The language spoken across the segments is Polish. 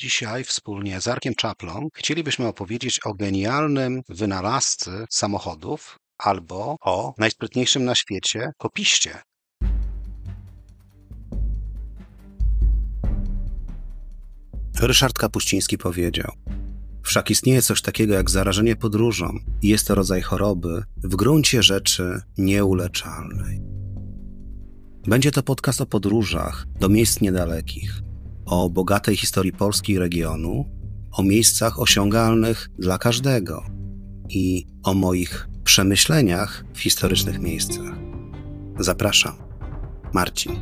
Dzisiaj wspólnie z Arkiem Czaplą chcielibyśmy opowiedzieć o genialnym wynalazcy samochodów albo o najsprytniejszym na świecie kopiście. Ryszard Kapuściński powiedział: Wszak istnieje coś takiego jak zarażenie podróżą i jest to rodzaj choroby w gruncie rzeczy nieuleczalnej. Będzie to podcast o podróżach do miejsc niedalekich, o bogatej historii Polski i regionu, o miejscach osiągalnych dla każdego i o moich przemyśleniach w historycznych miejscach. Zapraszam, Marcin.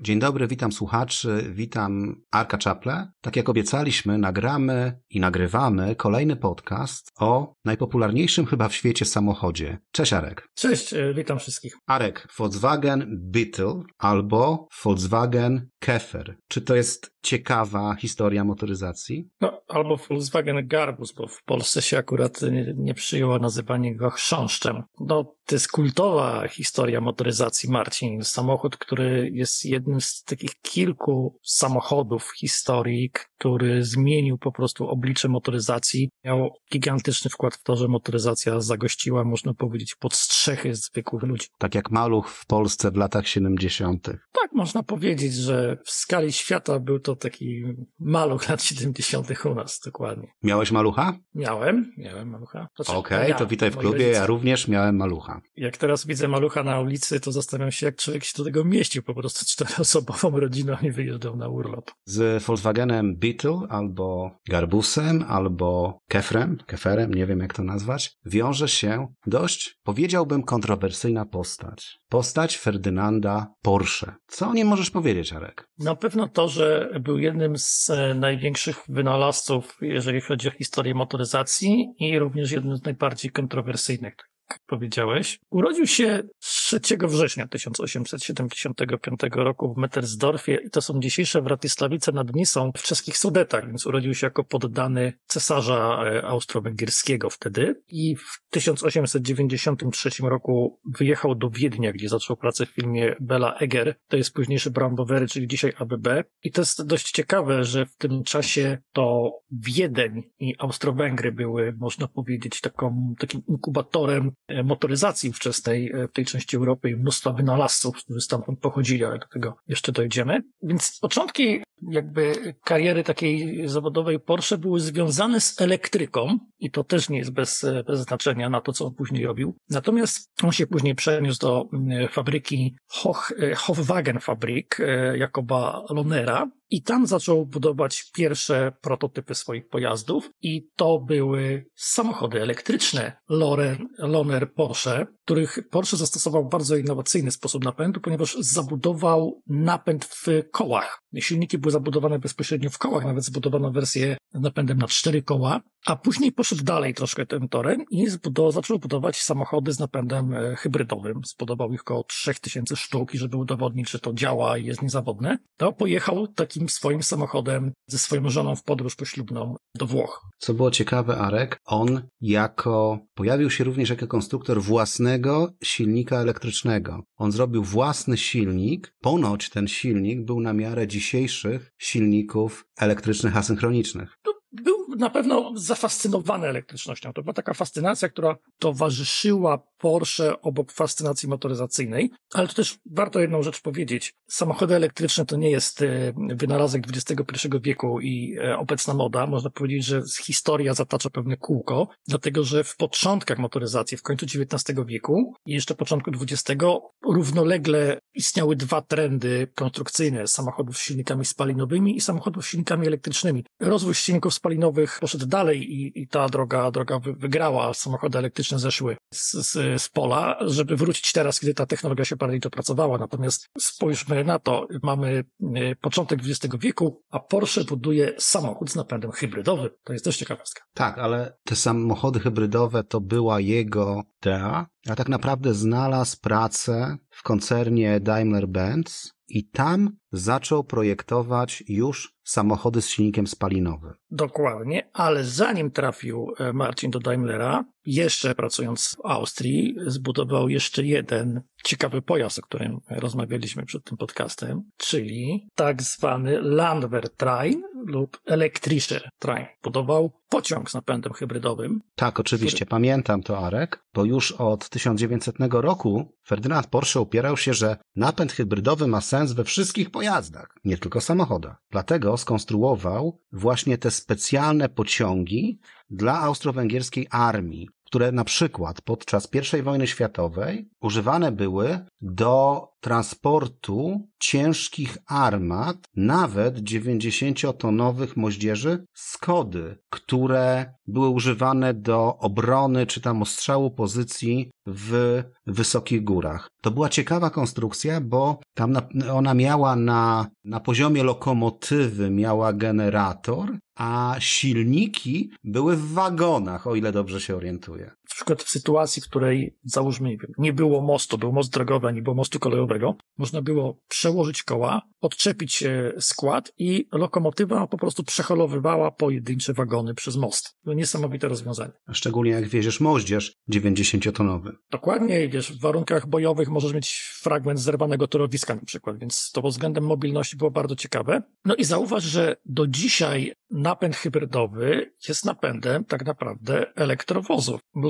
Dzień dobry, witam słuchaczy, witam Arka Czaple. Tak jak obiecaliśmy, nagramy i nagrywamy kolejny podcast o najpopularniejszym chyba w świecie samochodzie. Cześć Arek. Cześć, e, witam wszystkich. Arek, Volkswagen Beetle albo Volkswagen Käfer. Czy to jest ciekawa historia motoryzacji? No, albo Volkswagen Garbus, bo w Polsce się akurat nie, nie przyjęło nazywanie go chrząszczem. No, to jest kultowa historia motoryzacji, Marcin. Samochód, który jest jednym z takich kilku samochodów w historii, który zmienił po prostu oblicze motoryzacji. Miał gigantyczny wkład w to, że motoryzacja zagościła, można powiedzieć, pod strzechy zwykłych ludzi. Tak jak maluch w Polsce w latach 70. Tak, można powiedzieć, że w skali świata był to taki maluch lat 70. u nas, dokładnie. Miałeś malucha? Miałem, miałem malucha. Okej, okay, to witaj w klubie, ja również miałem malucha. Jak teraz widzę malucha na ulicy, to zastanawiam się, jak człowiek się do tego mieścił, po prostu czteroosobową rodziną i wyjeżdżał na urlop. Z Volkswagenem Beetle albo Garbusem, albo Kefrem, Keferem, nie wiem jak to nazwać, wiąże się dość, powiedziałbym, kontrowersyjna postać. Postać Ferdynanda Porsche. Co o nim możesz powiedzieć, Arek? Na pewno to, że był jednym z e, największych wynalazców, jeżeli chodzi o historię motoryzacji i również jednym z najbardziej kontrowersyjnych jak powiedziałeś. Urodził się 3 września 1875 roku w Mettersdorfie i to są dzisiejsze Wratysławice nad Nisą w czeskich Sudetach, więc urodził się jako poddany cesarza e, austro-węgierskiego wtedy i w 1893 roku wyjechał do Wiednia, gdzie zaczął pracę w filmie Bela Eger, to jest późniejszy Brambowery, czyli dzisiaj ABB i to jest dość ciekawe, że w tym czasie to Wiedeń i Austro-Węgry były, można powiedzieć, taką, takim inkubatorem E, motoryzacji wczesnej e, w tej części Europy i mnóstwa wynalazców, którzy stamtąd pochodzili, ale do tego jeszcze dojdziemy. Więc początki jakby kariery takiej zawodowej Porsche były związane z elektryką i to też nie jest bez, e, bez znaczenia na to, co on później robił. Natomiast on się później przeniósł do fabryki Hoch, Hofwagen Fabrik Jakoba Lonera i tam zaczął budować pierwsze prototypy swoich pojazdów i to były samochody elektryczne Loren, Loner Porsche, których Porsche zastosował bardzo innowacyjny sposób napędu, ponieważ zabudował napęd w kołach. Silniki były zabudowane bezpośrednio w kołach, nawet zbudowano wersję z napędem na cztery koła, a później poszedł dalej troszkę tym torem i zbudował, zaczął budować samochody z napędem e, hybrydowym. Zbudował ich około 3000 sztuk i żeby udowodnić, że to działa i jest niezawodne, to pojechał takim swoim samochodem ze swoją żoną w podróż poślubną do Włoch. Co było ciekawe, Arek, on jako, pojawił się również jako konstruktor własnego silnika elektrycznego. On zrobił własny silnik. Ponoć ten silnik był na miarę dzisiejszych silników elektrycznych asynchronicznych. Był na pewno zafascynowany elektrycznością. To była taka fascynacja, która towarzyszyła Porsche obok fascynacji motoryzacyjnej, ale to też warto jedną rzecz powiedzieć. Samochody elektryczne to nie jest e, wynalazek XXI wieku i e, obecna moda. Można powiedzieć, że historia zatacza pewne kółko, dlatego że w początkach motoryzacji, w końcu XIX wieku i jeszcze początku XX równolegle istniały dwa trendy konstrukcyjne samochodów z silnikami spalinowymi i samochodów z silnikami elektrycznymi. Rozwój silników spalinowych poszedł dalej i, i ta droga, droga wygrała. Samochody elektryczne zeszły z, z, z pola, żeby wrócić teraz, kiedy ta technologia się bardziej dopracowała. Natomiast spójrzmy na to. Mamy e, początek XX wieku, a Porsche buduje samochód z napędem hybrydowym. To jest też ciekawostka. Tak, ale te samochody hybrydowe to była jego idea, a tak naprawdę znalazł pracę w koncernie Daimler-Benz i tam zaczął projektować już samochody z silnikiem spalinowym. Dokładnie, ale zanim trafił e, Marcin do Daimlera, jeszcze pracując w Austrii, zbudował jeszcze jeden ciekawy pojazd, o którym rozmawialiśmy przed tym podcastem, czyli tak zwany Landwehr-Train lub Elektrischer Train. Budował pociąg z napędem hybrydowym. Tak, oczywiście, który... pamiętam to, Arek, bo już od 1900 roku Ferdynand Porsche upierał się, że napęd hybrydowy ma sens we wszystkich pojazdach, nie tylko samochodach. Dlatego skonstruował właśnie te specjalne pociągi dla austro-węgierskiej armii, które na przykład podczas I wojny światowej używane były do transportu ciężkich armat, nawet 90-tonowych moździerzy Skody, które były używane do obrony czy tam ostrzału pozycji w wysokich górach. To była ciekawa konstrukcja, bo tam na, ona miała na, na poziomie lokomotywy miała generator, a silniki były w wagonach, o ile dobrze się orientuję. Na przykład w sytuacji, w której załóżmy nie było mostu, był most drogowy, nie było mostu kolejowego, można było przełożyć koła, odczepić skład i lokomotywa po prostu przeholowywała pojedyncze wagony przez most. To niesamowite rozwiązanie. Szczególnie jak wieziesz moździerz 90-tonowy. Dokładnie, wiesz, w warunkach bojowych możesz mieć fragment zerwanego torowiska na przykład, więc to pod względem mobilności było bardzo ciekawe. No i zauważ, że do dzisiaj napęd hybrydowy jest napędem tak naprawdę elektrowozów, e,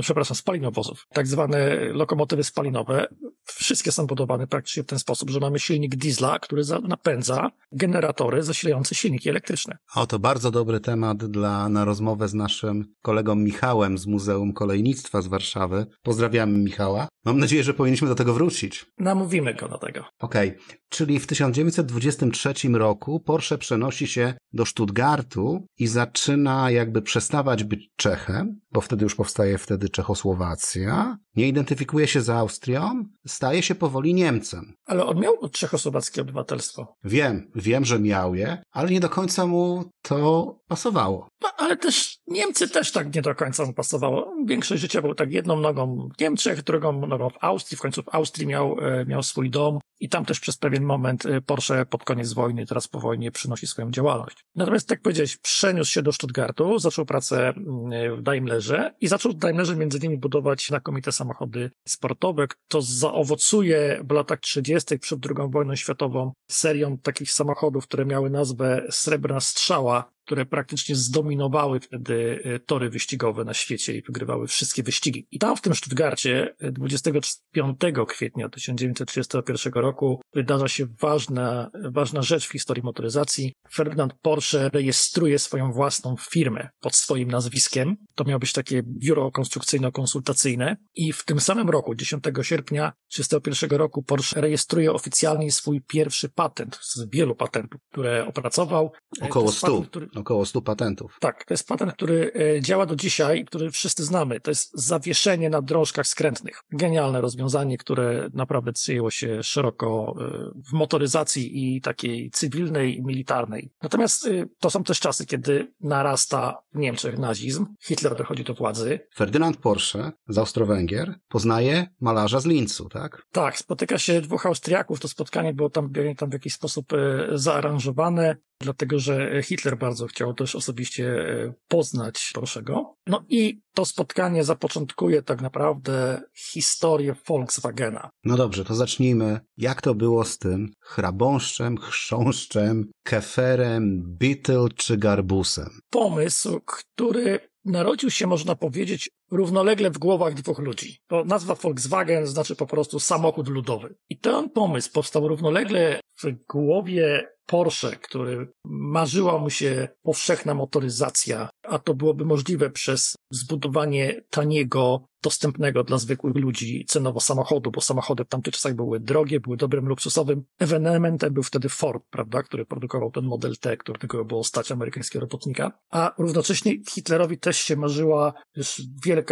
przepraszam, spalinowozów. Tak zwane lokomotywy spalinowe, wszystkie są budowane praktycznie w ten sposób, że mamy silnik diesla, który napędza generatory zasilające silniki elektryczne. O, to bardzo dobry temat dla, na rozmowę z naszym kolegą Michałem z Muzeum Kolejnictwa z Warszawy. Pozdrawiamy Michała. Mam nadzieję, że powinniśmy do tego wrócić. Namówimy go do tego. Okej, okay. czyli w 1923 roku Porsche przenosi się do Stuttgartu i zaczyna jakby przestawać być Czechem, bo wtedy już powstaje wtedy Czechosłowacja. Nie identyfikuje się z Austrią, staje się powoli Niemcem. Ale on miał czechosłowackie obywatelstwo. Wiem, wiem, że miał je, ale nie do końca mu to pasowało. No, ale też Niemcy też tak nie do końca mu pasowało. Większość życia był tak jedną nogą w Niemczech, drugą nogą w Austrii. W końcu w Austrii miał, e, miał swój dom i tam też przez pewien moment e, Porsche pod koniec wojny, teraz po wojnie przynosi swoją działalność. Natomiast, tak powiedziałeś, przeniósł się do Stuttgartu, zaczął pracę mm, w Daimlerze i zaczął w Daimlerze między innymi budować znakomite samochody sportowe. To zaowocuje w latach 30. przed II wojną światową serią takich samochodów, które miały nazwę Srebrna Strzała, które praktycznie zdominowały wtedy e, tory wyścigowe na świecie i wygrywały wszystkie wyścigi. I tam w tym Stuttgarcie 25 e, kwietnia 1931 roku wydarza się ważna, ważna rzecz w historii motoryzacji. Ferdynand Porsche rejestruje swoją własną firmę pod swoim nazwiskiem. To miało być takie biuro konstrukcyjno-konsultacyjne i w tym samym roku, 10 sierpnia 1931 roku Porsche rejestruje oficjalnie swój pierwszy patent z wielu patentów, które opracował. E, Około 100. Patent, który około 100 patentów. Tak, to jest patent, który e, działa do dzisiaj, który wszyscy znamy. To jest zawieszenie na drążkach skrętnych. Genialne rozwiązanie, które naprawdę przyjęło się szeroko e, w motoryzacji i takiej cywilnej i militarnej. Natomiast e, to są też czasy, kiedy narasta w Niemczech nazizm, Hitler dochodzi do władzy. Ferdynand Porsche z Austro-Węgier poznaje malarza z Linzu, tak? Tak, spotyka się dwóch Austriaków, to spotkanie było tam, tam w jakiś sposób zaaranżowane dlatego że Hitler bardzo chciał też osobiście e, poznać Porschego. No i to spotkanie zapoczątkuje tak naprawdę historię Volkswagena. No dobrze, to zacznijmy. Jak to było z tym chrabąszczem, chrząszczem, keferem, Beetle czy garbusem? Pomysł, który narodził się, można powiedzieć, równolegle w głowach dwóch ludzi. To nazwa Volkswagen znaczy po prostu samochód ludowy. I ten pomysł powstał równolegle w głowie Porsche, który marzyła mu się powszechna motoryzacja, a to byłoby możliwe przez zbudowanie taniego, dostępnego dla zwykłych ludzi cenowo samochodu, bo samochody w tamtych czasach były drogie, były dobrym luksusowym. Ewenementem był wtedy Ford, prawda, który produkował ten Model T, który tylko było stać amerykańskiego robotnika. A równocześnie Hitlerowi też się marzyła już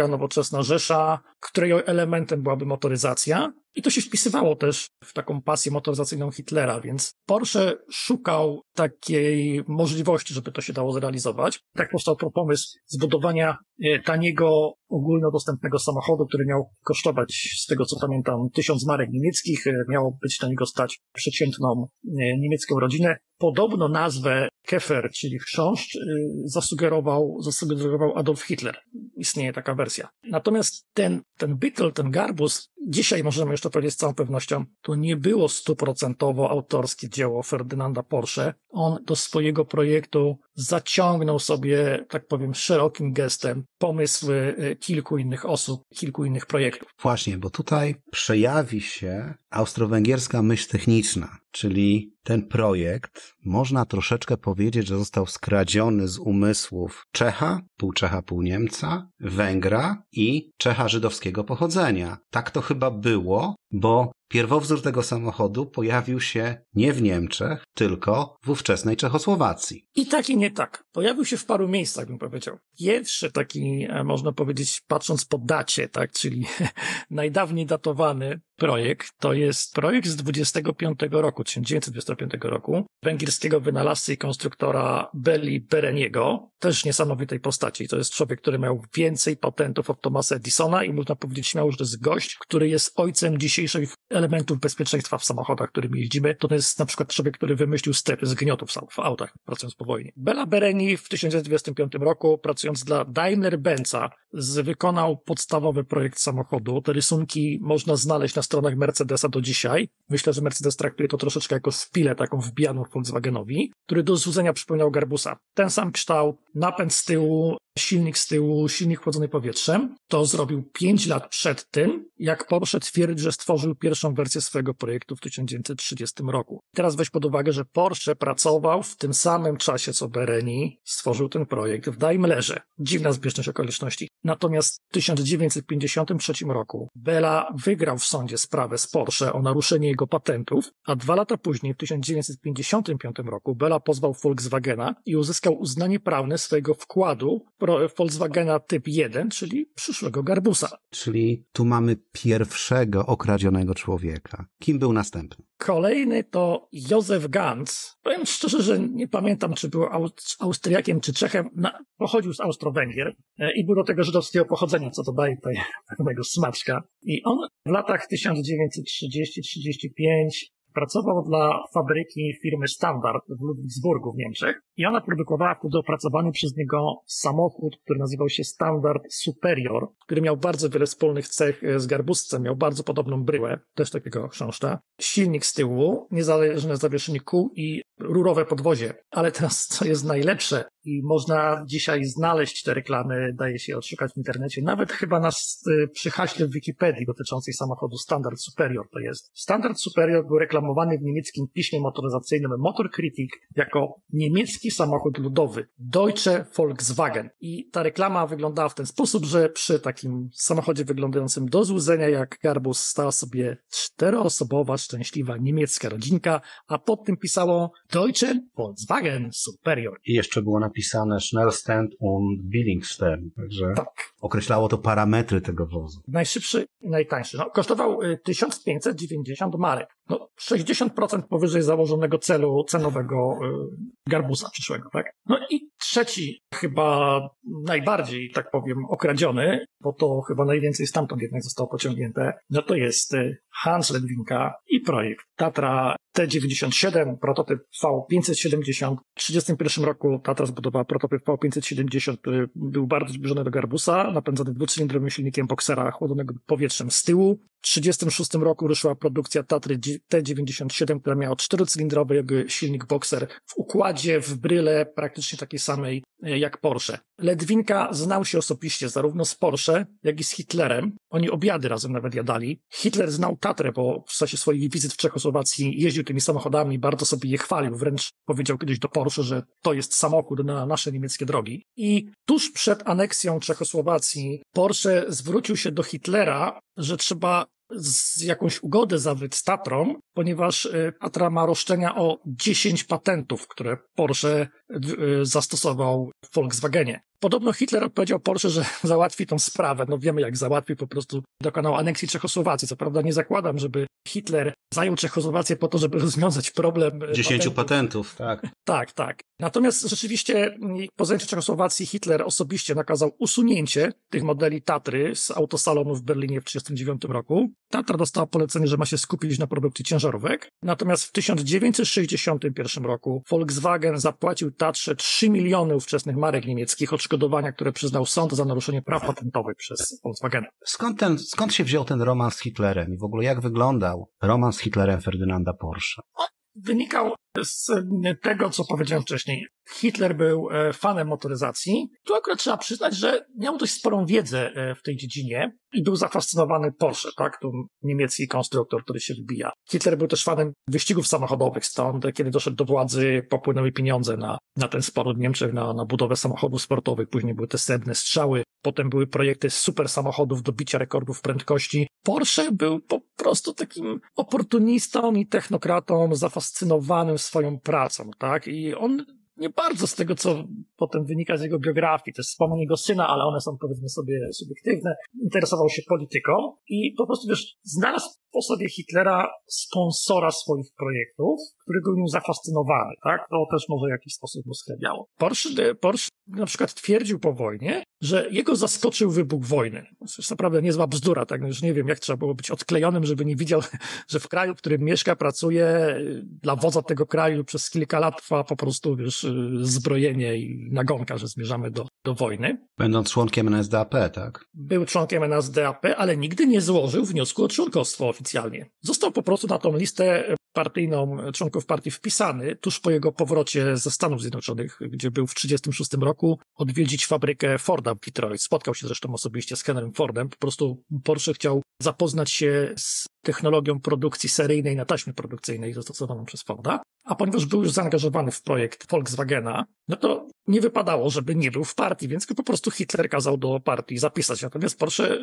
nowoczesna Rzesza, której elementem byłaby motoryzacja. I to się wpisywało też w taką pasję motoryzacyjną Hitlera, więc Porsche szukał takiej możliwości, żeby to się dało zrealizować. Tak powstał pomysł zbudowania e, taniego, ogólnodostępnego samochodu, który miał kosztować, z tego co pamiętam, tysiąc marek niemieckich. E, miało być na niego stać przeciętną e, niemiecką rodzinę. Podobno nazwę Kefer, czyli chrząszcz, zasugerował, zasugerował Adolf Hitler. Istnieje taka wersja. Natomiast ten, ten Beetle, ten Garbus, dzisiaj możemy jeszcze powiedzieć z całą pewnością, to nie było stuprocentowo autorskie dzieło Ferdynanda Porsche. On do swojego projektu zaciągnął sobie, tak powiem, szerokim gestem pomysły y, kilku innych osób, kilku innych projektów. Właśnie, bo tutaj przejawi się austro-węgierska myśl techniczna, czyli ten projekt, można troszeczkę powiedzieć, że został skradziony z umysłów Czecha, pół Czecha, pół Niemca, Węgra i Czecha żydowskiego pochodzenia. Tak to chyba było, bo Pierwowzór tego samochodu pojawił się nie w Niemczech, tylko w ówczesnej Czechosłowacji. I tak i nie tak. Pojawił się w paru miejscach, bym powiedział. Pierwszy taki, e, można powiedzieć, patrząc po dacie, tak, czyli najdawniej datowany projekt, to jest projekt z 25 roku, 1925 roku, węgierskiego wynalazcy i konstruktora Belli Bereniego, też niesamowitej postaci. To jest człowiek, który miał więcej patentów od Thomasa Edisona i można powiedzieć śmiało, że to jest gość, który jest ojcem dzisiejszych elementów bezpieczeństwa w samochodach, którymi jeździmy. To jest na przykład człowiek, który wymyślił strefy zgniotów w autach, pracując po wojnie. Bella Bereni w 1925 roku, pracując dla Daimler-Benza, wykonał podstawowy projekt samochodu. Te rysunki można znaleźć na stronach Mercedesa do dzisiaj. Myślę, że Mercedes traktuje to troszeczkę jako spilę taką wbijaną Volkswagenowi, który do złudzenia przypominał Garbusa. Ten sam kształt, napęd z tyłu, silnik z tyłu, silnik chłodzony powietrzem. To zrobił 5 lat przed tym, jak Porsche twierdzi, że stworzył pierwszą wersję swojego projektu w 1930 roku. Teraz weź pod uwagę, że Porsche pracował w tym samym czasie co Bereni, stworzył ten projekt w Daimlerze. Dziwna zbieżność okoliczności. Natomiast w 1953 roku Bella wygrał w sądzie sprawę z Porsche o naruszenie jego patentów, a dwa lata później, w 1955 roku, Bella pozwał Volkswagena i uzyskał uznanie prawne swojego wkładu Volkswagena Typ 1, czyli przyszłego Garbusa. Czyli tu mamy pierwszego okradzionego człowieka. Kim był następny? Kolejny to Józef Gantz. Powiem szczerze, że nie pamiętam, czy był Austriakiem czy Czechem. Pochodził z Austro-Węgier e, i był do tego żydowskiego pochodzenia, co dodaje tutaj pewnego smaczka. I on w latach 1930-35 pracował dla fabryki firmy Standard w Ludwigsburgu w Niemczech i ona produkowała wtedy opracowany przez niego samochód, który nazywał się Standard Superior, który miał bardzo wiele wspólnych cech z garbuscem, miał bardzo podobną bryłę, też takiego chrząszcza, silnik z tyłu, niezależne zawieszenie kół i rurowe podwozie. Ale teraz, co jest najlepsze, i można dzisiaj znaleźć te reklamy, daje się odszukać w internecie, nawet chyba na, przy haśle w Wikipedii dotyczącej samochodu Standard Superior to jest. Standard Superior był reklamowany w niemieckim piśmie motoryzacyjnym Motor Critic jako niemiecki samochód ludowy Deutsche Volkswagen. I ta reklama wyglądała w ten sposób, że przy takim samochodzie wyglądającym do złudzenia jak Garbus stała sobie czteroosobowa, szczęśliwa niemiecka rodzinka, a pod tym pisało Deutsche Volkswagen Superior. I jeszcze było napisane napisane Schnellstand und Billingstern, także tak. określało to parametry tego wozu. Najszybszy i najtańszy. No, kosztował 1590 y, marek. No, 60% powyżej założonego celu cenowego y, Garbusa przyszłego, tak? No i trzeci, chyba najbardziej, tak powiem, okradziony, bo to chyba najwięcej stamtąd jednak zostało pociągnięte, no to jest y, Hans Ledwinka i projekt Tatra T97, prototyp V570. W 1931 roku Tatra zbudowała prototyp V570, który był bardzo zbliżony do Garbusa, napędzany dwucylindrowym silnikiem boksera chłodzonego powietrzem z tyłu. W 1936 roku ruszyła produkcja Tatry T97, która miała czterocylindrowy silnik boxer w układzie, w bryle praktycznie takiej samej e, jak Porsche. Ledwinka znał się osobiście zarówno z Porsche, jak i z Hitlerem. Oni obiady razem nawet jadali. Hitler znał Tatrę, bo w czasie swoich wizyt w Czechosłowacji jeździł tymi samochodami, bardzo sobie je chwalił. Wręcz powiedział kiedyś do Porsche, że to jest samochód na nasze niemieckie drogi. I tuż przed aneksją Czechosłowacji Porsche zwrócił się do Hitlera, że trzeba z jakąś ugodę zawrzeć z Tatrą, ponieważ y, Tatra ma roszczenia o 10 patentów, które Porsche y, zastosował w Volkswagenie. Podobno Hitler odpowiedział Porsche, że załatwi tą sprawę. No wiemy, jak załatwi, po prostu dokonał aneksji Czechosłowacji. Co prawda nie zakładam, żeby Hitler zajął Czechosłowację po to, żeby rozwiązać problem e, dziesięciu patentów. patentów. tak. Tak, tak. Natomiast rzeczywiście po zajęciu Czechosłowacji Hitler osobiście nakazał usunięcie tych modeli Tatry z autosalonu w Berlinie w 1939 roku. Tatra dostała polecenie, że ma się skupić na produkcji ciężarówek. Natomiast w 1961 roku Volkswagen zapłacił Tatrze 3 miliony ówczesnych marek niemieckich odszkodowania, które przyznał sąd za naruszenie praw patentowych przez Volkswagen. Skąd, ten, skąd się wziął ten romans z Hitlerem i w ogóle jak wyglądał romans z Hitlerem Ferdynanda Porsche? wynikał z tego, co powiedziałem wcześniej. Hitler był e, fanem motoryzacji. Tu akurat trzeba przyznać, że miał dość sporą wiedzę e, w tej dziedzinie i był zafascynowany Porsche, tak? Tu niemiecki konstruktor, który się wybija. Hitler był też fanem wyścigów samochodowych, stąd kiedy doszedł do władzy, popłynęły pieniądze na, na ten sport w Niemczech, na, na budowę samochodów sportowych. Później były te srebrne strzały, potem były projekty super samochodów do bicia rekordów prędkości. Porsche był po prostu takim oportunistą i technokratą zafascynowanym swoją pracą, tak? I on nie bardzo z tego, co potem wynika z jego biografii, też wspomnień jego syna, ale one są powiedzmy sobie subiektywne, interesował się polityką i po prostu wiesz, znalazł po sobie Hitlera sponsora swoich projektów, który był nim zafascynowany, tak? To też może w jakiś sposób mu schlebiało. Porsche, Porsche na przykład twierdził po wojnie, że jego zaskoczył wybuch wojny. To jest naprawdę niezła bzdura, tak? No już nie wiem, jak trzeba było być odklejonym, żeby nie widział, że w kraju, w którym mieszka, pracuje, dla wodza tego kraju przez kilka lat trwa po prostu, wiesz, zbrojenie i nagonka, że zmierzamy do, do wojny. Będąc członkiem NSDAP, tak? Był członkiem NSDAP, ale nigdy nie złożył wniosku o członkostwo oficjalnie. Został po prostu na tą listę partyjną członków partii wpisany tuż po jego powrocie ze Stanów Zjednoczonych, gdzie był w 1936 roku odwiedzić fabrykę Forda w Detroit. Spotkał się zresztą osobiście z Henrym Fordem. Po prostu Porsche chciał zapoznać się z technologią produkcji seryjnej na taśmie produkcyjnej zastosowaną przez Forda. A ponieważ był już zaangażowany w projekt Volkswagena, no to nie wypadało, żeby nie był w partii, więc po prostu Hitler kazał do partii zapisać. Natomiast Porsche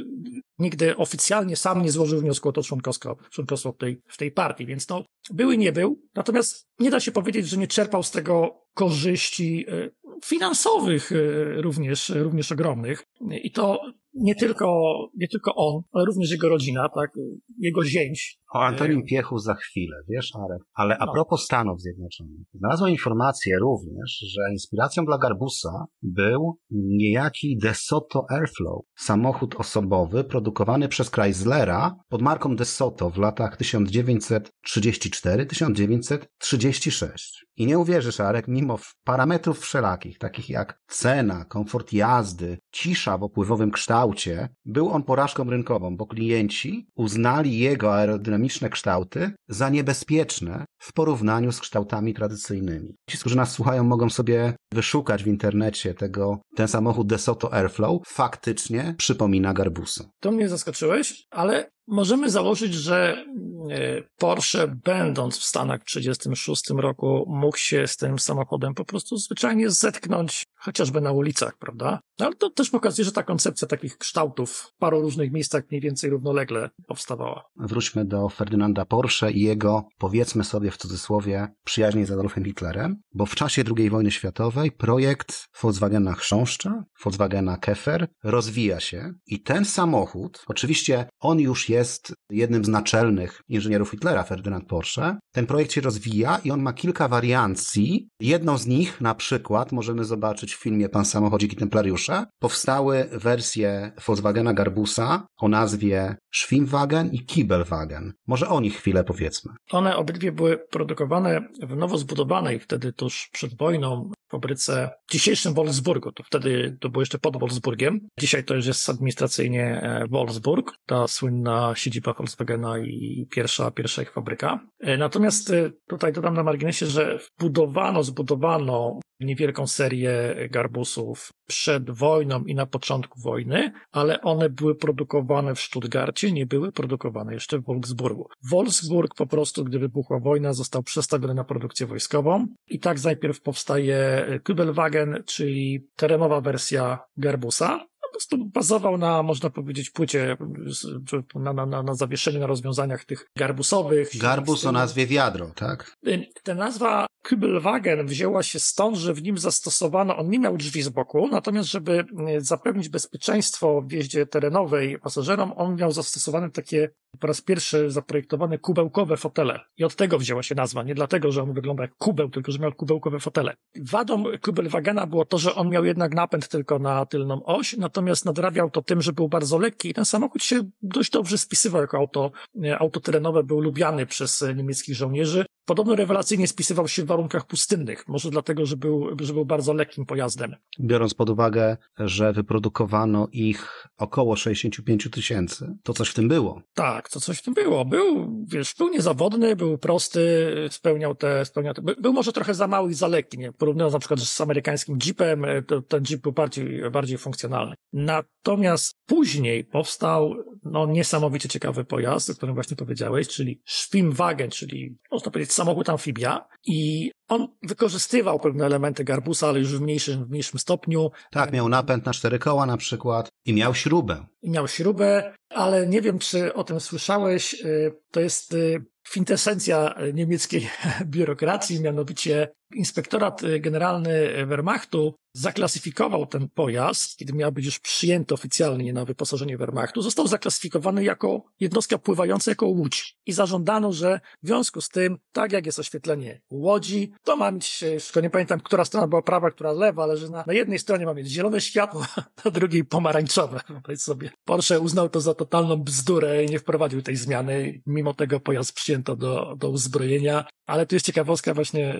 nigdy oficjalnie sam nie złożył wniosku o to członkostwo, członkostwo w, tej, w tej partii, więc no był i nie był. Natomiast nie da się powiedzieć, że nie czerpał z tego korzyści e, finansowych e, również, również ogromnych. I to nie tylko, nie tylko on, ale również jego rodzina, tak, jego zięć. O Antonim Piechu za chwilę, wiesz, Arek. Ale a no. propos Stanów Zjednoczonych. Znalazłem informację również, że inspiracją dla Garbusa był niejaki DeSoto Airflow, samochód osobowy produkowany przez Chryslera pod marką DeSoto w latach 1934-1936. I nie uwierzysz, Arek, mimo parametrów wszelakich, takich jak cena, komfort jazdy, cisza w opływowym kształcie, był on porażką rynkową, bo klienci uznali jego aerodynamiczne kształty za niebezpieczne w porównaniu z kształtami tradycyjnymi. Ci, którzy nas słuchają, mogą sobie wyszukać w internecie tego, ten samochód DeSoto Airflow faktycznie przypomina Garbusa. To mnie zaskoczyłeś, ale możemy założyć, że e, Porsche, będąc w Stanach w 1936 roku, mógł się z tym samochodem po prostu zwyczajnie zetknąć chociażby na ulicach, prawda? No, ale to też pokazuje, że ta koncepcja takich kształtów w paru różnych miejscach mniej więcej równolegle powstawała. Wróćmy do Ferdynanda Porsche i jego, powiedzmy sobie w cudzysłowie, przyjaźni z Adolfem Hitlerem, bo w czasie II wojny światowej projekt Volkswagena Chrząszcza, Volkswagena Kefer rozwija się i ten samochód, oczywiście on już jest jednym z naczelnych inżynierów Hitlera, Ferdynand Porsche, ten projekt się rozwija i on ma kilka wariancji. Jedną z nich na przykład możemy zobaczyć w filmie Pan Samochodzik i Templariusze. Powstały wersje Volkswagena Garbusa o nazwie Schwimmwagen i Kibelwagen. Może o nich chwilę powiedzmy. One obydwie były produkowane w nowo zbudowanej wtedy tuż przed wojną fabryce w dzisiejszym Wolfsburgu. To wtedy to było jeszcze pod Wolfsburgiem. Dzisiaj to już jest administracyjnie e, Wolfsburg, ta słynna siedziba Volkswagena i pierwsza, pierwsza ich fabryka. E, natomiast e, tutaj dodam na marginesie, że wbudowano, zbudowano niewielką serię garbusów przed wojną i na początku wojny, ale one były produkowane w Stuttgarcie, nie były produkowane jeszcze w Wolfsburgu. Wolfsburg po prostu, gdy wybuchła wojna, został przestawiony na produkcję wojskową i tak najpierw powstaje Kübelwagen, czyli terenowa wersja garbusa, prostu bazował na, można powiedzieć, płycie, na, na, na, zawieszeniu, na rozwiązaniach tych garbusowych. Garbus o nazwie wiadro, tak? Ta nazwa Kübelwagen wzięła się stąd, że w nim zastosowano, on nie miał drzwi z boku, natomiast żeby zapewnić bezpieczeństwo w jeździe terenowej pasażerom, on miał zastosowane takie po raz pierwszy zaprojektowane kubełkowe fotele. I od tego wzięła się nazwa. Nie dlatego, że on wygląda jak kubeł, tylko że miał kubełkowe fotele. Wadą Kubelwagena było to, że on miał jednak napęd tylko na tylną oś, natomiast nadrabiał to tym, że był bardzo lekki i ten samochód się dość dobrze spisywał jako auto, e, auto terenowe, był lubiany przez e, niemieckich żołnierzy. Podobno rewelacyjnie spisywał się w warunkach pustynnych, może dlatego, że był, że był bardzo lekkim pojazdem. Biorąc pod uwagę, że wyprodukowano ich około 65 tysięcy, to coś w tym było. Tak, to coś w tym było. Był, wiesz, był niezawodny, był prosty, spełniał te, spełniał te, był może trochę za mały i za lekki, nie? Porównując na przykład z amerykańskim Jeepem, e, to ten Jeep był bardziej, bardziej funkcjonalny. Natomiast później powstał, no, niesamowicie ciekawy pojazd, o którym właśnie powiedziałeś, czyli Schwimmwagen, czyli, można powiedzieć, samochód amfibia i on wykorzystywał pewne elementy Garbusa, ale już w mniejszym, w mniejszym stopniu. Tak, miał napęd na cztery koła na przykład i miał śrubę. I miał śrubę, ale nie wiem, czy o tym słyszałeś. Y, to jest y, kwintesencja niemieckiej biurokracji, mianowicie Inspektorat Generalny Wehrmachtu zaklasyfikował ten pojazd, kiedy miał być już przyjęty oficjalnie na wyposażenie Wehrmachtu, został zaklasyfikowany jako jednostka pływająca jako łódź. I zażądano, że w związku z tym, tak jak jest oświetlenie łodzi, to ma mieć, tylko nie pamiętam, która strona była prawa, która lewa, ale że na, na jednej stronie ma mieć zielone światło, na drugiej pomarańczowe. Powiedz sobie. Porsche uznał to za totalną bzdurę i nie wprowadził tej zmiany. Mimo tego pojazd przyjęto do, do uzbrojenia. Ale tu jest ciekawostka właśnie,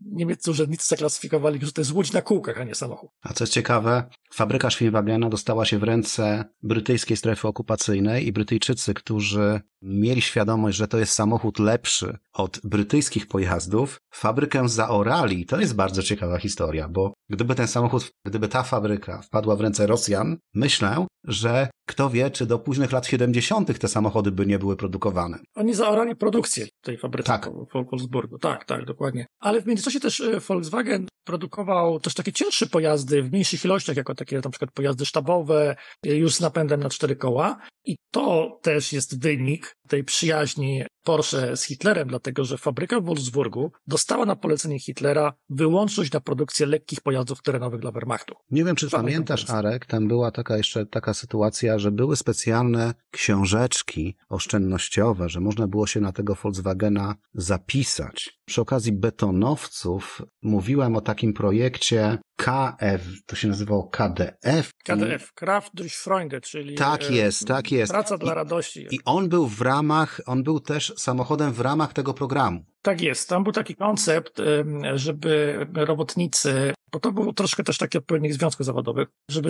niemieccy urzędnicy zaklasyfikowali, że to jest łódź na kółkach, a nie A co jest ciekawe, fabryka Schwimmwagena dostała się w ręce brytyjskiej strefy okupacyjnej i Brytyjczycy, którzy mieli świadomość, że to jest samochód lepszy od brytyjskich pojazdów, fabrykę zaorali. To jest bardzo ciekawa historia, bo gdyby ten samochód, gdyby ta fabryka wpadła w ręce Rosjan, myślę, że kto wie, czy do późnych lat 70. te samochody by nie były produkowane. Oni zaorali produkcję tej fabryki tak. w Wolfsburgu. Tak, tak, dokładnie. Ale w międzyczasie też e, Volkswagen produkował też takie cięższe pojazdy w mniejszych ilościach, jako takie na przykład pojazdy sztabowe, e, już z napędem na cztery koła. I to też jest wynik tej przyjaźni Porsche z Hitlerem, dlatego że fabryka w Wolfsburgu dostała na polecenie Hitlera wyłączność na produkcję lekkich pojazdów terenowych dla Wehrmachtu. Nie wiem, czy pamiętasz, Arek, tam była taka jeszcze taka sytuacja, że były specjalne książeczki oszczędnościowe, że można było się na tego Volkswagena zapisać. Przy okazji betonowców mówiłem o takim projekcie KF, to się nazywało KDF. KDF, Kraft durch Freunde, czyli tak e, jest, tak jest. praca dla radości. I on był w ramach, on był też samochodem w ramach tego programu. Tak jest. Tam był taki koncept, żeby robotnicy, bo to był troszkę też taki odpowiednik związków zawodowych, żeby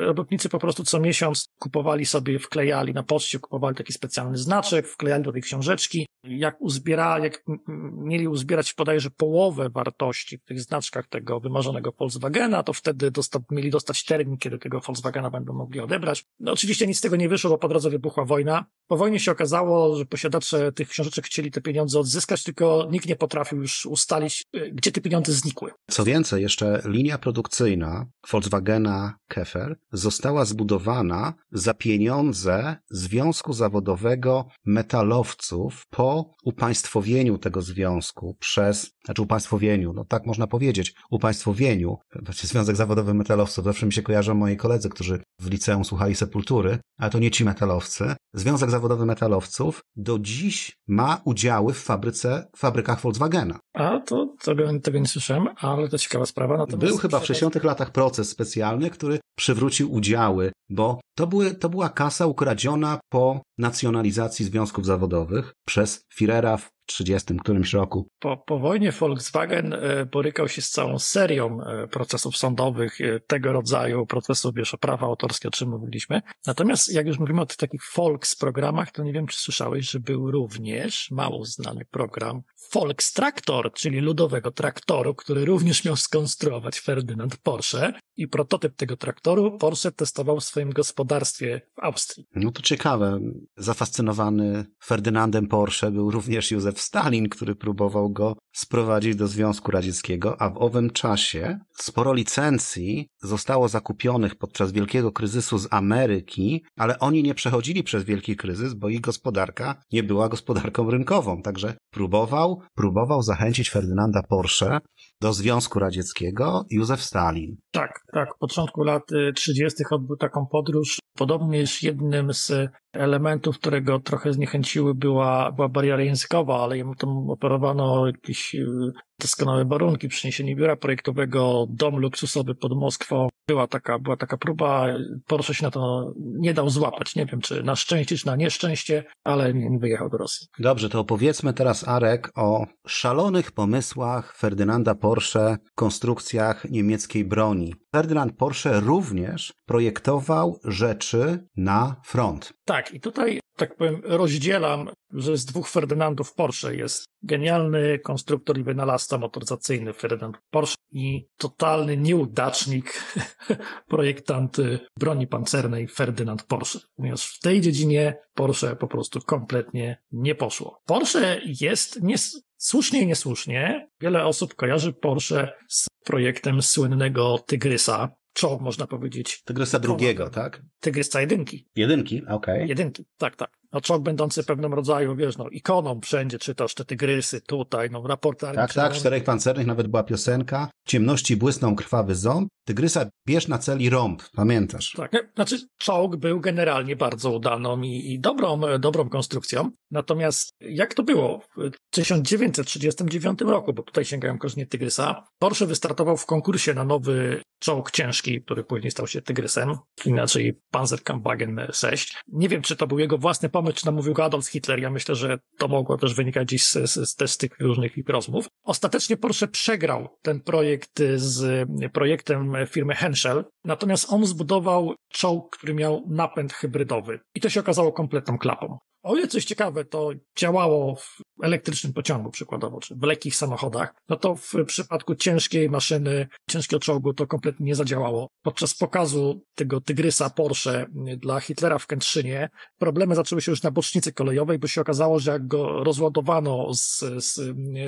robotnicy po prostu co miesiąc kupowali sobie, wklejali na poczcie, kupowali taki specjalny znaczek, wklejali do tej książeczki. Jak uzbiera, jak mieli uzbierać podajże połowę wartości w tych znaczkach tego wymarzonego Volkswagena, to wtedy mieli dostać termin, kiedy tego Volkswagena będą mogli odebrać. No oczywiście nic z tego nie wyszło, bo po drodze wybuchła wojna. Po wojnie się okazało, że posiadacze tych książeczek chcieli te pieniądze odzyskać, tylko nikt nie potrafił już ustalić, y, gdzie te pieniądze znikły. Co więcej, jeszcze linia produkcyjna Volkswagena Kefer została zbudowana za pieniądze Związku Zawodowego Metalowców po upaństwowieniu tego związku przez, znaczy upaństwowieniu, no tak można powiedzieć, upaństwowieniu, znaczy Związek Zawodowy Metalowców, zawsze mi się kojarzą moi koledzy, którzy w liceum słuchali Sepultury, ale to nie ci metalowcy. Związek Zawodowy Metalowców do dziś ma udziały w fabryce, fabrykach Volkswagena. A, to tego, tego nie słyszałem, ale to ciekawa sprawa. Natomiast Był chyba w 60 latach proces specjalny, który przywrócił udziały, bo to, były, to była kasa ukradziona po nacjonalizacji związków zawodowych przez Führera w 30 którymś roku. Po, po wojnie Volkswagen e, borykał się z całą serią e, procesów sądowych e, tego rodzaju, procesów, wiesz, o prawa autorskie, o czym mówiliśmy. Natomiast jak już mówimy o tych takich Volks programach, to nie wiem, czy słyszałeś, że był również mało znany program Volks Traktor, czyli ludowego traktoru, który również miał skonstruować Ferdynand Porsche i prototyp tego traktoru Porsche testował w swoim gospodarstwie w Austrii. No to ciekawe. Zafascynowany Ferdynandem Porsche był również Józef Józef Stalin, który próbował go sprowadzić do Związku Radzieckiego, a w owym czasie sporo licencji zostało zakupionych podczas wielkiego kryzysu z Ameryki, ale oni nie przechodzili przez wielki kryzys, bo ich gospodarka nie była gospodarką rynkową. Także próbował, próbował zachęcić Ferdynanda Porsche do Związku Radzieckiego Józef Stalin. Tak, tak. W początku lat 30. Y, odbył taką podróż. Podobnież jednym z elementów, które go trochę zniechęciły, była, była bariera językowa, ale jemu tam operowano jakieś y, doskonałe warunki, przeniesienie biura projektowego, dom luksusowy pod Moskwą. Była taka, była taka próba, Porsche się na to nie dał złapać. Nie wiem, czy na szczęście, czy na nieszczęście, ale nie, nie wyjechał do Rosji. Dobrze, to opowiedzmy teraz, Arek, o szalonych pomysłach Ferdynanda Porsche, konstrukcjach niemieckiej broni. Ferdynand Porsche również projektował rzeczy na front. Tak, i tutaj, tak powiem, rozdzielam, że z dwóch Ferdynandów Porsche jest genialny konstruktor i wynalazca motoryzacyjny Ferdynand Porsche i totalny nieudacznik, projektant broni pancernej Ferdynand Porsche. Ponieważ w tej dziedzinie Porsche po prostu kompletnie nie poszło. Porsche jest nie, słusznie i niesłusznie. Wiele osób kojarzy Porsche z projektem słynnego Tygrysa, czołg, można powiedzieć. Tygrysa drugiego, tak? Tygrysa jedynki. Jedynki, okej. Okay. Jedynki, tak, tak no czołg będący pewnym rodzaju, wiesz, no ikoną wszędzie, czy też te tygrysy tutaj, no raportary. Tak, tak, czterech pancernych, nawet była piosenka. W ciemności błysnął krwawy ząb, tygrysa bierz na cel i rąb, pamiętasz? Tak, znaczy czołg był generalnie bardzo udaną i, i dobrą, dobrą konstrukcją, natomiast jak to było w 1939 roku, bo tutaj sięgają korzenie tygrysa, Porsche wystartował w konkursie na nowy czołg ciężki, który później stał się tygrysem, inaczej Panzerkampfwagen 6. Nie wiem, czy to był jego własny pomysł, czy namówił go Adolf Hitler. Ja myślę, że to mogło też wynikać gdzieś z, z, z tych różnych rozmów. Ostatecznie Porsche przegrał ten projekt z projektem firmy Henschel, natomiast on zbudował czołg, który miał napęd hybrydowy. I to się okazało kompletną klapą. O ile coś ciekawe, to działało elektrycznym pociągu przykładowo, czy w lekkich samochodach, no to w przypadku ciężkiej maszyny, ciężkiego czołgu to kompletnie nie zadziałało. Podczas pokazu tego Tygrysa Porsche dla Hitlera w Kętrzynie problemy zaczęły się już na bocznicy kolejowej, bo się okazało, że jak go rozładowano z, z,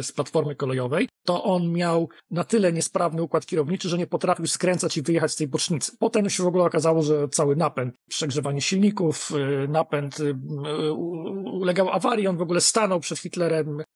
z platformy kolejowej, to on miał na tyle niesprawny układ kierowniczy, że nie potrafił skręcać i wyjechać z tej bocznicy. Potem się w ogóle okazało, że cały napęd, przegrzewanie silników, y, napęd y, ulegał awarii, on w ogóle stanął przed Hitlerem.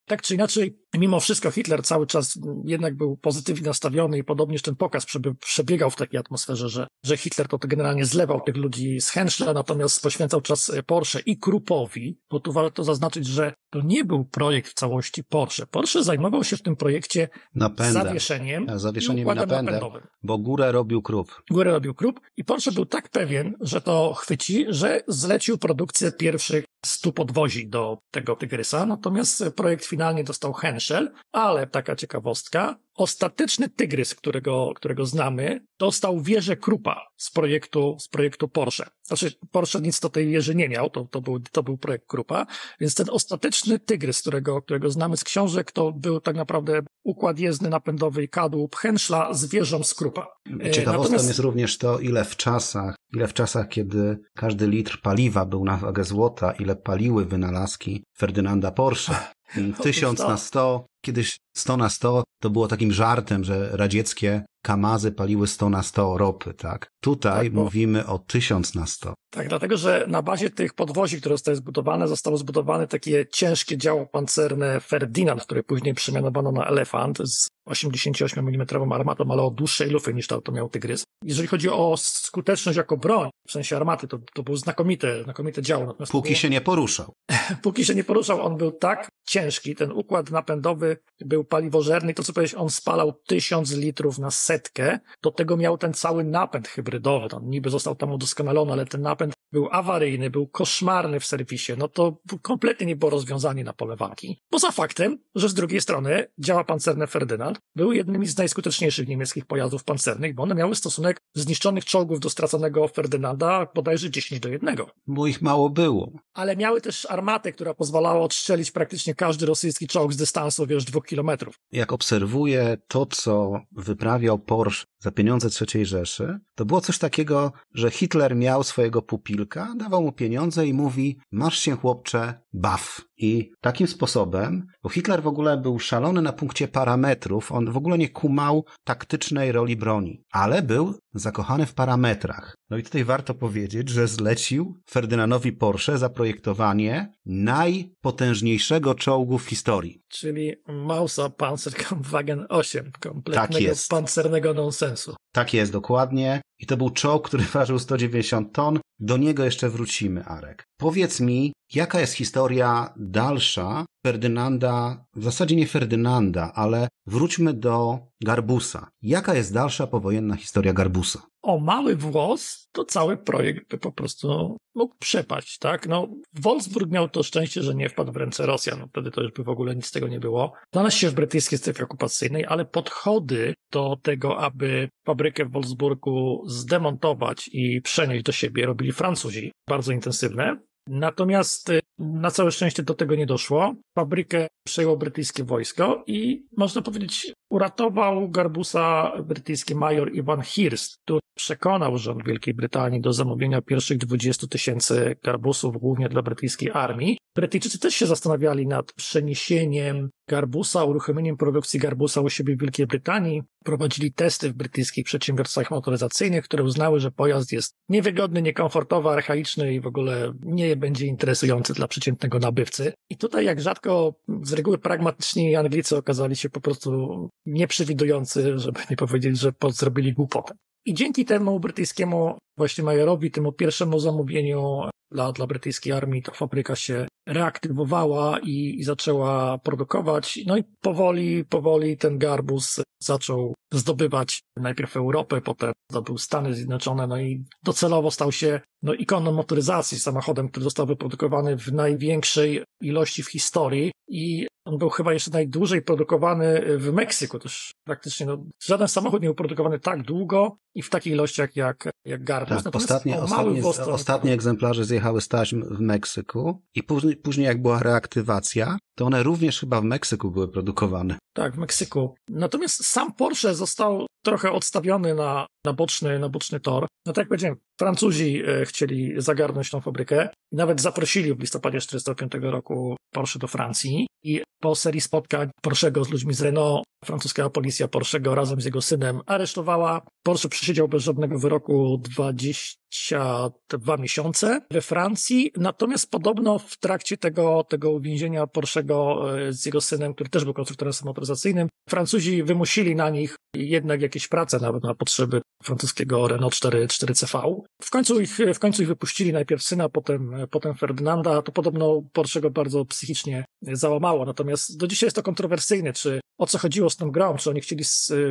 Tak czy inaczej, mimo wszystko Hitler cały czas jednak był pozytywnie nastawiony i podobnież ten pokaz przebiegał w takiej atmosferze, że, że Hitler to, generalnie zlewał tych ludzi z Henschla, natomiast poświęcał czas Porsche i Krupowi, bo tu warto zaznaczyć, że to nie był projekt w całości Porsche. Porsche zajmował się w tym projekcie napędem. zawieszeniem, zawieszeniem i napędem, napędowym. Bo górę robił Krup. Górę robił Krup i Porsche był tak pewien, że to chwyci, że zlecił produkcję pierwszych stu podwozi do tego Tygrysa, natomiast projekt finalnie dostał Henschel, ale taka ciekawostka, ostateczny Tygrys, którego, którego znamy, dostał wieżę Krupa z projektu, z projektu Porsche. Znaczy, Porsche nic do tej wieży nie miał, to, to, był, to był projekt Krupa, więc ten ostateczny Tygrys, którego, którego znamy z książek, to był tak naprawdę układ jezdny napędowy i kadłub Henschla z wieżą z Krupa. Ciekawostką Natomiast... jest również to, ile w czasach, ile w czasach, kiedy każdy litr paliwa był na wagę złota, ile paliły wynalazki Ferdynanda Porsche. Tysiąc na sto, kiedyś sto na sto to było takim żartem, że radzieckie kamazy paliły 100 na 100 ropy, tak? Tutaj tak, bo... mówimy o 1000 na 100. Tak, dlatego, że na bazie tych podwozi, które zostały zbudowane, zostało zbudowane takie ciężkie działo pancerne Ferdinand, które później przemianowano na Elefant z 88 mm armatą, ale o dłuższej lufy niż to, to miał Tygrys. Jeżeli chodzi o skuteczność jako broń, w sensie armaty, to, to był znakomite, znakomite działo. Natomiast póki było... się nie poruszał. póki się nie poruszał, on był tak ciężki, ten układ napędowy był paliwożerny, to co powiedzieć, on spalał tysiąc litrów na setkę, do tego miał ten cały napęd hybrydowy, on niby został tam udoskonalony, ale ten napęd był awaryjny, był koszmarny w serwisie, no to kompletnie nie było rozwiązanie na pole walki. Poza faktem, że z drugiej strony działa pancerne Ferdynand był jednym z najskuteczniejszych niemieckich pojazdów pancernych, bo one miały stosunek zniszczonych czołgów do straconego Ferdynanda bodajże 10 do 1. Bo ich mało było. Ale miały też armatę, która pozwalała odstrzelić praktycznie każdy rosyjski czołg z dystansu, wiesz, dwóch kilometrów. Jak obserwuję to, co wyprawiał Porsche za pieniądze III Rzeszy, to było coś takiego, że Hitler miał swojego pupilka, dawał mu pieniądze i mówi, masz się chłopcze, baw. I takim sposobem, bo Hitler w ogóle był szalony na punkcie parametrów, on w ogóle nie kumał taktycznej roli broni, ale był zakochany w parametrach. No i tutaj warto powiedzieć, że zlecił Ferdynandowi Porsche zaprojektowanie najpotężniejszego czołgu w historii. Czyli Mausa Panzerkampfwagen 8, kompletnego tak pancernego nonsensu. Tak jest, dokładnie. I to był czołg, który ważył 190 ton. Do niego jeszcze wrócimy, Arek. Powiedz mi, jaka jest historia dalsza Ferdynanda, w zasadzie nie Ferdynanda, ale wróćmy do Garbusa. Jaka jest dalsza powojenna historia Garbusa? O mały włos, to cały projekt by po prostu mógł przepaść, tak? No, Wolfsburg miał to szczęście, że nie wpadł w ręce Rosjan, no, wtedy to już by w ogóle nic z tego nie było. Znalazł się w brytyjskiej strefie okupacyjnej, ale podchody do tego, aby fabrykę w Wolfsburgu zdemontować i przenieść do siebie, robili Francuzi, bardzo intensywne. Natomiast y, na całe szczęście do tego nie doszło. Fabrykę przejęło brytyjskie wojsko i można powiedzieć, uratował Garbusa brytyjski major Ivan Hirst, który przekonał rząd Wielkiej Brytanii do zamówienia pierwszych 20 tysięcy garbusów, głównie dla brytyjskiej armii. Brytyjczycy też się zastanawiali nad przeniesieniem garbusa, uruchomieniem produkcji garbusa u siebie w Wielkiej Brytanii. Prowadzili testy w brytyjskich przedsiębiorstwach motoryzacyjnych, które uznały, że pojazd jest niewygodny, niekomfortowy, archaiczny i w ogóle nie będzie interesujący dla przeciętnego nabywcy. I tutaj jak rzadko z reguły pragmatyczni Anglicy okazali się po prostu nieprzewidujący, żeby nie powiedzieć, że zrobili głupotę. I dzięki temu brytyjskiemu właśnie majorowi, temu pierwszemu zamówieniu dla, dla brytyjskiej armii, ta fabryka się reaktywowała i, i zaczęła produkować. No i powoli, powoli ten garbus zaczął zdobywać najpierw Europę, potem zdobył Stany Zjednoczone, no i docelowo stał się no, ikoną motoryzacji, samochodem, który został wyprodukowany w największej ilości w historii i on był chyba jeszcze najdłużej produkowany w Meksyku. Też praktycznie no, żaden samochód nie był produkowany tak długo i w takich ilościach jak, jak Garbus. Tak, ostatnie, ostatnie, ostatnie egzemplarze zjechały z taśm w Meksyku i później, później jak była reaktywacja, to one również chyba w Meksyku były produkowane. Tak, w Meksyku. Natomiast sam Porsche został trochę odstawiony na, na, boczny, na boczny tor. No tak jak powiedziałem, Francuzi e, chcieli zagarnąć tą fabrykę nawet zaprosili w listopadzie 1945 roku Porsche do Francji i po serii spotkań Porschego z ludźmi z Renault, francuska policja Porschego razem z jego synem aresztowała. Porsche przesiedział bez żadnego wyroku 22 miesiące we Francji, natomiast podobno w trakcie tego, tego uwięzienia Porschego e, z jego synem, który też był konstruktorem motoryzacyjnym, Francuzi wymusili na nich jednak jakieś prace nawet na potrzeby francuskiego Renault 4, 4CV. W końcu ich, w końcu ich wypuścili, najpierw syna, potem, potem Ferdynanda. To podobno Porsche go bardzo psychicznie załamało. Natomiast do dzisiaj jest to kontrowersyjne, czy o co chodziło z tą grą, czy oni chcieli,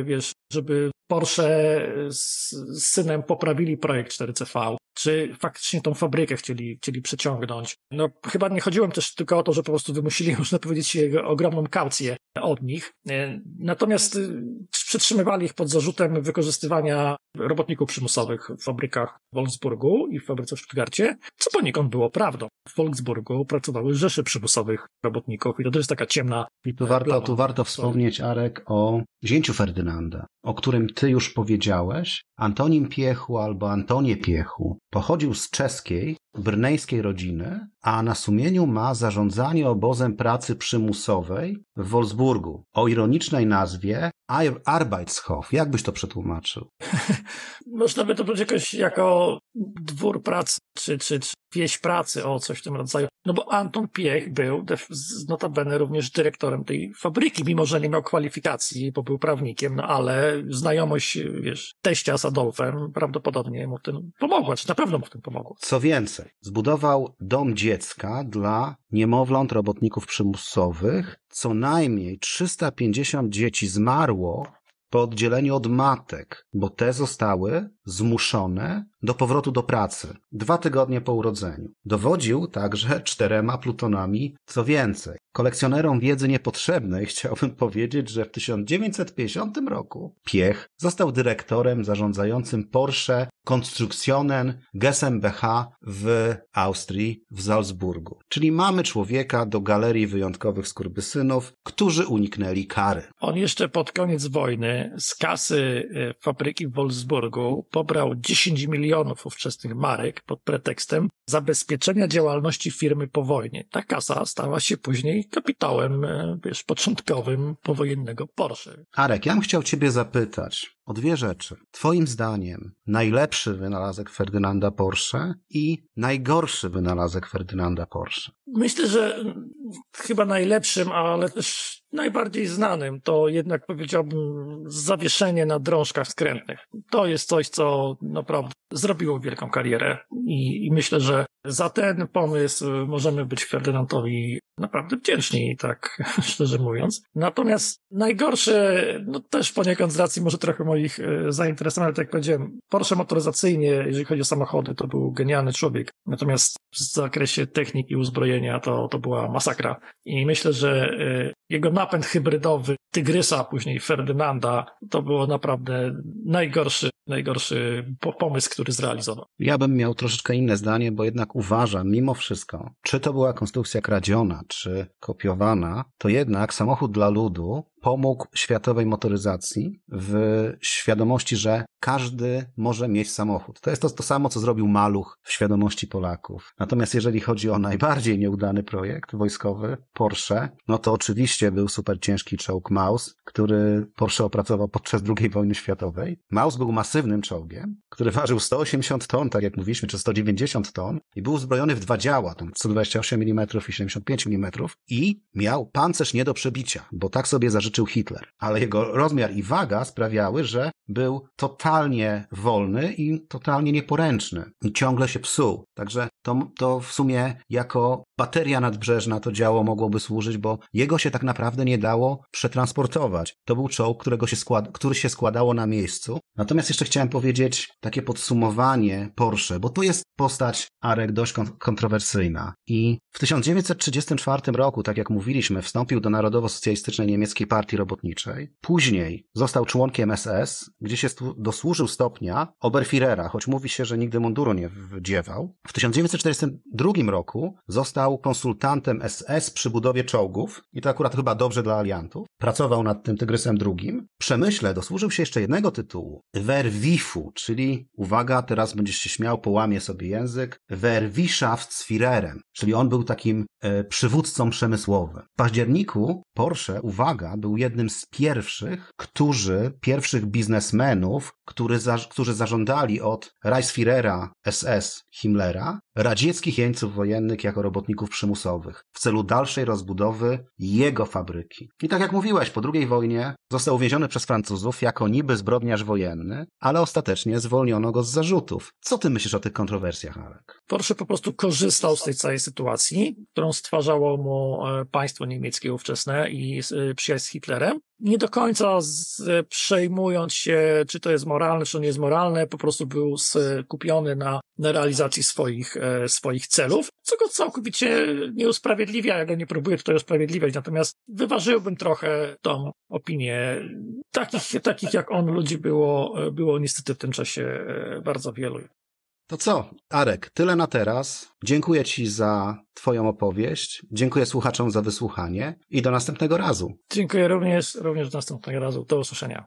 wiesz, żeby Porsche z, z synem poprawili projekt 4CV, czy faktycznie tą fabrykę chcieli, chcieli przeciągnąć. No, chyba nie chodziło też tylko o to, że po prostu wymusili, można powiedzieć, ogromną kaucję od nich. E, natomiast przetrzymywali ich pod zarzutem wykorzystywania robotników przymusowych w fabrykach w Wolfsburgu i w fabryce w Stuttgarcie, co poniekąd było prawdą. W Wolfsburgu pracowały rzeszy przymusowych robotników i to też jest taka ciemna... I tu warto, tu warto wspomnieć, Arek, o zięciu Ferdynanda, o którym ty już powiedziałeś. Antonim Piechu albo Antonie Piechu pochodził z czeskiej, brnejskiej rodziny, a na sumieniu ma zarządzanie obozem pracy przymusowej w Wolfsburgu o ironicznej nazwie Arbeitshof. Jak byś to przetłumaczył? Można by to powiedzieć jakoś jako dwór pracy, czy, czy, czy wieś pracy, o coś w tym rodzaju. No bo Anton Piech był notabene również dyrektorem tej fabryki, mimo że nie miał kwalifikacji, bo był prawnikiem, no ale znajomość, wiesz, teścia z Adolfem prawdopodobnie mu w tym pomogła, czy na pewno mu w tym pomogła. Co więcej, zbudował dom dziecka dla niemowląt robotników przymusowych. Co najmniej 350 dzieci zmarło po oddzieleniu od matek, bo te zostały zmuszone do powrotu do pracy dwa tygodnie po urodzeniu. Dowodził także czterema plutonami, co więcej. Kolekcjonerom wiedzy niepotrzebnej chciałbym powiedzieć, że w 1950 roku Piech został dyrektorem zarządzającym Porsche Konstruktionen GmbH w Austrii, w Salzburgu. Czyli mamy człowieka do galerii wyjątkowych skurwysynów, którzy uniknęli kary. On jeszcze pod koniec wojny z kasy e, fabryki w Wolfsburgu pobrał 10 milionów ówczesnych marek pod pretekstem zabezpieczenia działalności firmy po wojnie. Ta kasa stała się później kapitałem, e, wiesz, początkowym powojennego Porsche. Arek, ja bym chciał ciebie zapytać o dwie rzeczy. Twoim zdaniem najlepszy wynalazek Ferdynanda Porsche i najgorszy wynalazek Ferdynanda Porsche? Myślę, że chyba najlepszym, ale też najbardziej znanym to jednak powiedziałbym zawieszenie na drążkach skrętnych. To jest coś, co naprawdę zrobiło wielką karierę i, i myślę, że za ten pomysł możemy być Ferdynandowi naprawdę wdzięczni, tak szczerze mówiąc. Natomiast najgorsze, no też poniekąd z racji może trochę moich e, zainteresowań, ale tak jak powiedziałem, Porsche motoryzacyjnie, jeżeli chodzi o samochody, to był genialny człowiek. Natomiast w zakresie techniki uzbrojenia to, to była masakra. I myślę, że e, jego napęd hybrydowy Tygrysa, później Ferdynanda, to było naprawdę najgorszy, najgorszy pomysł, który zrealizował. Ja bym miał troszeczkę inne zdanie, bo jednak uważam, mimo wszystko, czy to była konstrukcja kradziona, czy kopiowana, to jednak samochód dla ludu pomógł światowej motoryzacji w świadomości, że każdy może mieć samochód. To jest to, to samo, co zrobił Maluch w świadomości Polaków. Natomiast jeżeli chodzi o najbardziej nieudany projekt wojskowy, Porsche, no to oczywiście był super ciężki czołg Maus, który Porsche opracował podczas II wojny światowej. Maus był masywnym czołgiem, który ważył 180 ton, tak jak mówiliśmy, czy 190 ton i był uzbrojony w dwa działa, tam 128 mm i 75 mm i miał pancerz nie do przebicia, bo tak sobie zażyczył Hitler. Ale jego rozmiar i waga sprawiały, że był totalnie wolny i totalnie nieporęczny i ciągle się psuł. Także to, to w sumie jako bateria nadbrzeżna to działo mogłoby służyć, bo jego się tak naprawdę nie dało przetransportować. To był czołg, którego się skład, który się składało na miejscu. Natomiast jeszcze chciałem powiedzieć takie podsumowanie Porsche, bo to jest postać Arek dość kontrowersyjna. I w 1934 roku, tak jak mówiliśmy, wstąpił do Narodowo-Socjalistycznej Niemieckiej Partii Robotniczej. Później został członkiem SS, gdzie się dosłużył stopnia Oberführera, choć mówi się, że nigdy munduru nie wdziewał. W 1942 roku został konsultantem SS przy budowie czołgów i to akurat chyba dobrze dla aliantów. Pracował nad tym Tygrysem II. Przemyśle dosłużył się jeszcze jednego tytułu. Werwifu, czyli uwaga, teraz będziesz się śmiał, połamie sobie język. Werwischaftsführerem, czyli on był takim e, przywódcą przemysłowym. W październiku Porsche, uwaga, był jednym z pierwszych, którzy, pierwszych biznesmenów, który za, którzy zażądali od Reichsführera SS Himmlera radzieckich jeńców wojennych jako robotników przymusowych w celu dalszej rozbudowy jego fabryki. I tak jak mówiłeś, po II wojnie został uwięziony przez Francuzów jako niby zbrodniarz wojenny, ale ostatecznie zwolniono go z zarzutów. Co ty myślisz o tych kontrowersjach, Alek? Porsche po prostu korzystał z tej całej sytuacji, którą stwarzało mu e, państwo niemieckie ówczesne i e, przyjaźń Hitlerem. Nie do końca z, przejmując się, czy to jest moralne, czy to nie jest moralne, po prostu był skupiony na, na realizacji swoich, e, swoich celów, co go całkowicie nie usprawiedliwia, ja go nie próbuję tutaj usprawiedliwiać, natomiast wyważyłbym trochę tą opinię. Takich, takich jak on ludzi było, było niestety w tym czasie bardzo wielu. To co, Arek, tyle na teraz. Dziękuję Ci za Twoją opowieść. Dziękuję słuchaczom za wysłuchanie i do następnego razu. Dziękuję również, również do następnego razu. Do usłyszenia.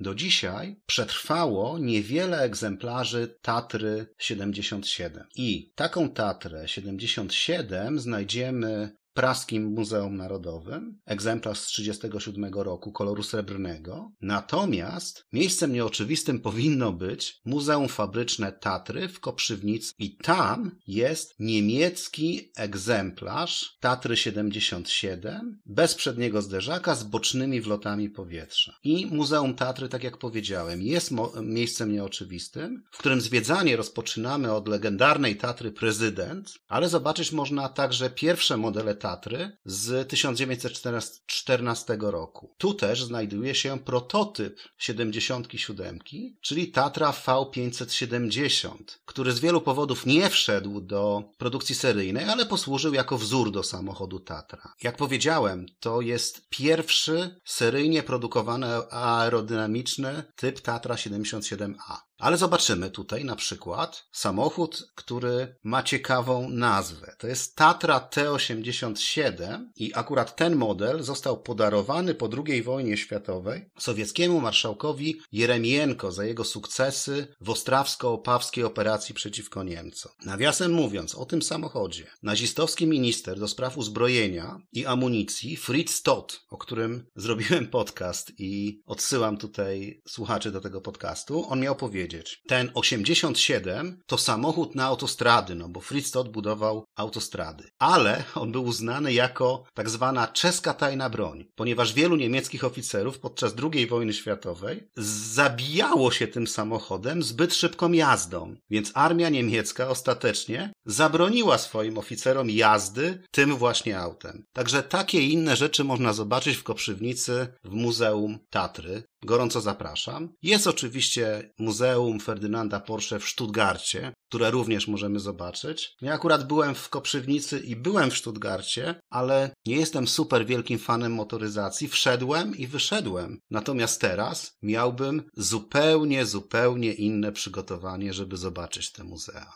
Do dzisiaj przetrwało niewiele egzemplarzy Tatry 77. I taką Tatrę 77 znajdziemy Praskim Muzeum Narodowym, egzemplarz z 1937 roku koloru srebrnego. Natomiast miejscem nieoczywistym powinno być Muzeum Fabryczne Tatry w Koprzywnicy i tam jest niemiecki egzemplarz Tatry 77 bez przedniego zderzaka z bocznymi wlotami powietrza. I Muzeum Tatry, tak jak powiedziałem, jest miejscem nieoczywistym, w którym zwiedzanie rozpoczynamy od legendarnej Tatry Prezydent, ale zobaczyć można także pierwsze modele Tatry z 1914 roku. Tu też znajduje się prototyp 77, czyli Tatra V570, który z wielu powodów nie wszedł do produkcji seryjnej, ale posłużył jako wzór do samochodu Tatra. Jak powiedziałem, to jest pierwszy seryjnie produkowany aerodynamiczny typ Tatra 77A. Ale zobaczymy tutaj na przykład samochód, który ma ciekawą nazwę. To jest Tatra T87 i akurat ten model został podarowany po II wojnie światowej sowieckiemu marszałkowi Jeremienko za jego sukcesy w ostrawsko-opawskiej operacji przeciwko Niemcom. Nawiasem mówiąc o tym samochodzie, nazistowski minister do spraw uzbrojenia i amunicji Fritz Todt, o którym zrobiłem podcast i odsyłam tutaj słuchaczy do tego podcastu, on miał powiedzieć, ten 87 to samochód na autostrady, no bo Fritz Todt budował autostrady, ale on był uznany jako tak zwana czeska tajna broń, ponieważ wielu niemieckich oficerów podczas II wojny światowej zabijało się tym samochodem zbyt szybką jazdą, więc armia niemiecka ostatecznie zabroniła swoim oficerom jazdy tym właśnie autem. Także takie i inne rzeczy można zobaczyć w Koprzywnicy w Muzeum Tatry. Gorąco zapraszam. Jest oczywiście Muzeum Ferdynanda Porsche w Stuttgarcie, które również możemy zobaczyć. Ja akurat byłem w Koprzywnicy i byłem w Stuttgarcie, ale nie jestem super wielkim fanem motoryzacji. Wszedłem i wyszedłem. Natomiast teraz miałbym zupełnie, zupełnie inne przygotowanie, żeby zobaczyć te muzea.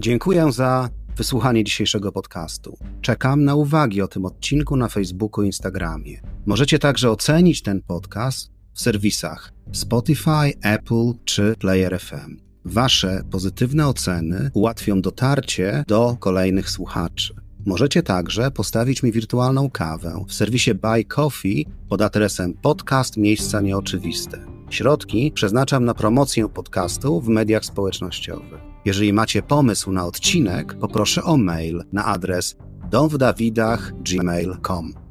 Dziękuję za wysłuchanie dzisiejszego podcastu. Czekam na uwagi o tym odcinku na Facebooku i Instagramie. Możecie także ocenić ten podcast w serwisach Spotify, Apple czy Player FM. Wasze pozytywne oceny ułatwią dotarcie do kolejnych słuchaczy. Możecie także postawić mi wirtualną kawę w serwisie Buy Coffee pod adresem podcast miejsca nieoczywiste. Środki przeznaczam na promocję podcastu w mediach społecznościowych. Jeżeli macie pomysł na odcinek, poproszę o mail na adres domwdawidach.gmail.com.